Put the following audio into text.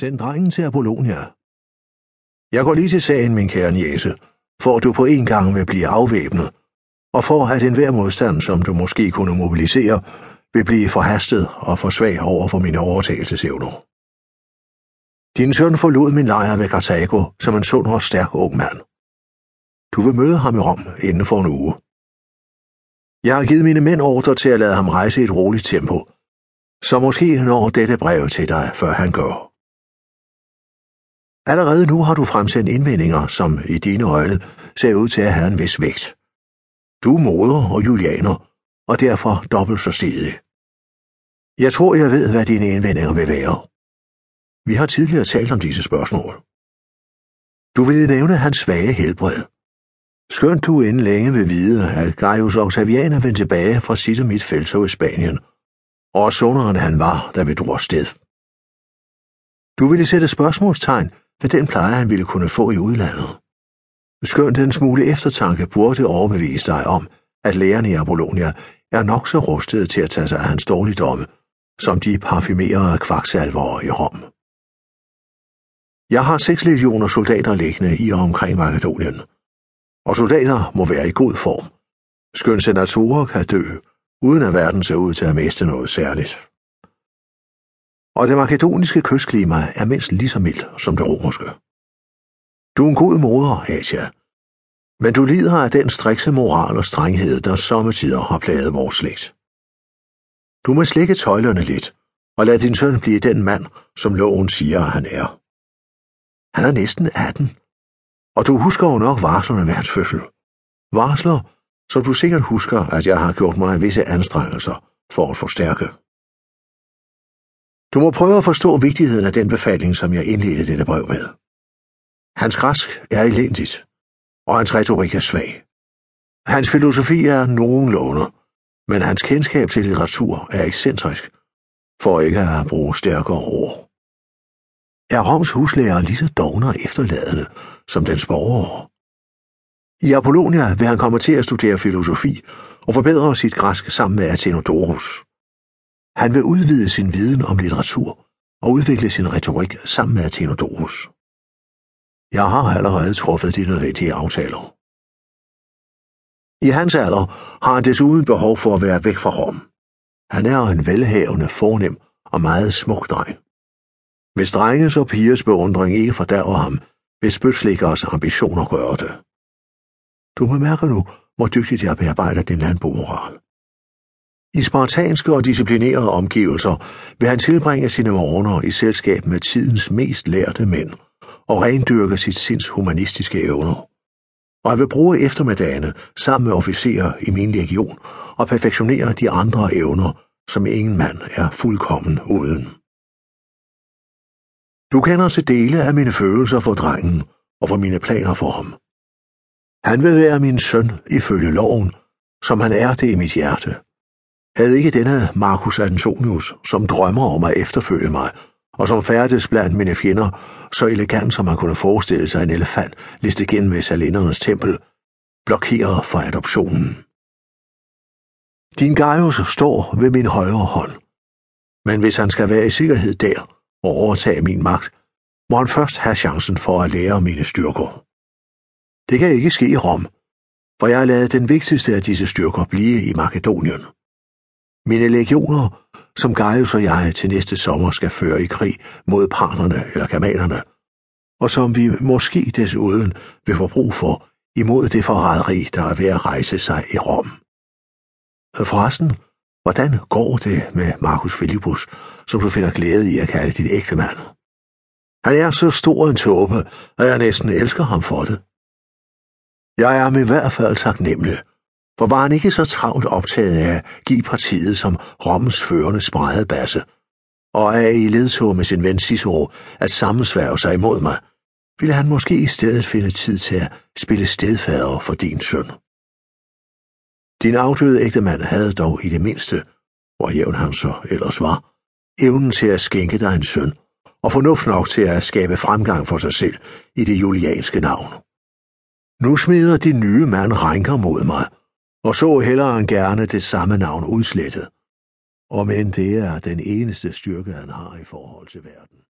Send drengen til Apollonia. Jeg går lige til sagen, min kære niese, for at du på en gang vil blive afvæbnet, og for at enhver modstand, som du måske kunne mobilisere, vil blive forhastet og for svag over for mine overtagelsesevner. Din søn forlod min lejr ved Carthago som en sund og stærk ung mand. Du vil møde ham i Rom inden for en uge. Jeg har givet mine mænd ordre til at lade ham rejse i et roligt tempo, så måske når dette brev til dig, før han går. Allerede nu har du fremsendt indvendinger, som i dine øjne ser ud til at have en vis vægt. Du er moder og julianer, og derfor dobbelt så stedig. Jeg tror, jeg ved, hvad dine indvendinger vil være. Vi har tidligere talt om disse spørgsmål. Du vil nævne hans svage helbred. Skønt du inden længe vil vide, at Gaius Octavian er vendt tilbage fra sit og mit feltog i Spanien, og sundere end han var, da vi drog sted. Du ville sætte spørgsmålstegn hvad den pleje, han ville kunne få i udlandet. Skønt en smule eftertanke burde overbevise dig om, at lærerne i Apollonia er nok så rustede til at tage sig af hans dårligdomme, som de parfumerede kvaksalvere i Rom. Jeg har seks legioner soldater liggende i og omkring Makedonien, og soldater må være i god form. Skøn senatorer kan dø, uden at verden ser ud til at miste noget særligt. Og det makedoniske kystklima er mindst lige så mildt som det romerske. Du er en god moder, Asia, men du lider af den strikse moral og strenghed, der sommetider har plaget vores slægt. Du må slikke tøjlerne lidt, og lad din søn blive den mand, som loven siger, at han er. Han er næsten 18, og du husker jo nok varslerne ved hans fødsel. Varsler, som du sikkert husker, at jeg har gjort mig visse anstrengelser for at forstærke. Du må prøve at forstå vigtigheden af den befaling, som jeg indledte dette brev med. Hans græsk er elendigt, og hans retorik er svag. Hans filosofi er nogenlunde, men hans kendskab til litteratur er ekscentrisk, for ikke at bruge stærkere ord. Er Roms huslærer lige så dogner efterladende som dens borgere? I Apollonia vil han komme til at studere filosofi og forbedre sit græsk sammen med Athenodorus. Han vil udvide sin viden om litteratur og udvikle sin retorik sammen med Athenodorus. Jeg har allerede truffet de nødvendige aftaler. I hans alder har han desuden behov for at være væk fra Rom. Han er en velhavende, fornem og meget smuk dreng. Hvis drenges og pigers beundring ikke fordærver ham, vil spytslikkers ambitioner gøre det. Du bemærker nu, hvor dygtigt jeg bearbejder din landbomoral. I spartanske og disciplinerede omgivelser vil han tilbringe sine morgener i selskab med tidens mest lærte mænd og rendyrke sit sinds humanistiske evner. Og han vil bruge eftermiddagene sammen med officerer i min legion og perfektionere de andre evner, som ingen mand er fuldkommen uden. Du kender til dele af mine følelser for drengen og for mine planer for ham. Han vil være min søn ifølge loven, som han er det i mit hjerte. Havde ikke denne Marcus Antonius, som drømmer om at efterfølge mig, og som færdes blandt mine fjender, så elegant som man kunne forestille sig en elefant liste gennem ved salindernes tempel, blokeret for adoptionen. Din Gaius står ved min højre hånd, men hvis han skal være i sikkerhed der og overtage min magt, må han først have chancen for at lære mine styrker. Det kan ikke ske i Rom, for jeg har lavet den vigtigste af disse styrker blive i Makedonien. Mine legioner, som Gaius og jeg til næste sommer skal føre i krig mod parterne eller kamalerne, og som vi måske desuden vil få brug for imod det forræderi, der er ved at rejse sig i Rom. Forresten, hvordan går det med Marcus Philippus, som du finder glæde i at kalde din ægte mand? Han er så stor en tåbe, at jeg næsten elsker ham for det. Jeg er ham i hvert fald taknemmelig, for var han ikke så travlt optaget af at give partiet som Rommens førende spredebasse, og af i ledtog med sin ven Cicero at sammensværge sig imod mig, ville han måske i stedet finde tid til at spille stedfader for din søn. Din afdøde ægtemand havde dog i det mindste, hvor jævn han så ellers var, evnen til at skænke dig en søn, og fornuft nok til at skabe fremgang for sig selv i det julianske navn. Nu smider din nye mand rænker mod mig, og så hellere end gerne det samme navn udslettet. Og men det er den eneste styrke, han har i forhold til verden.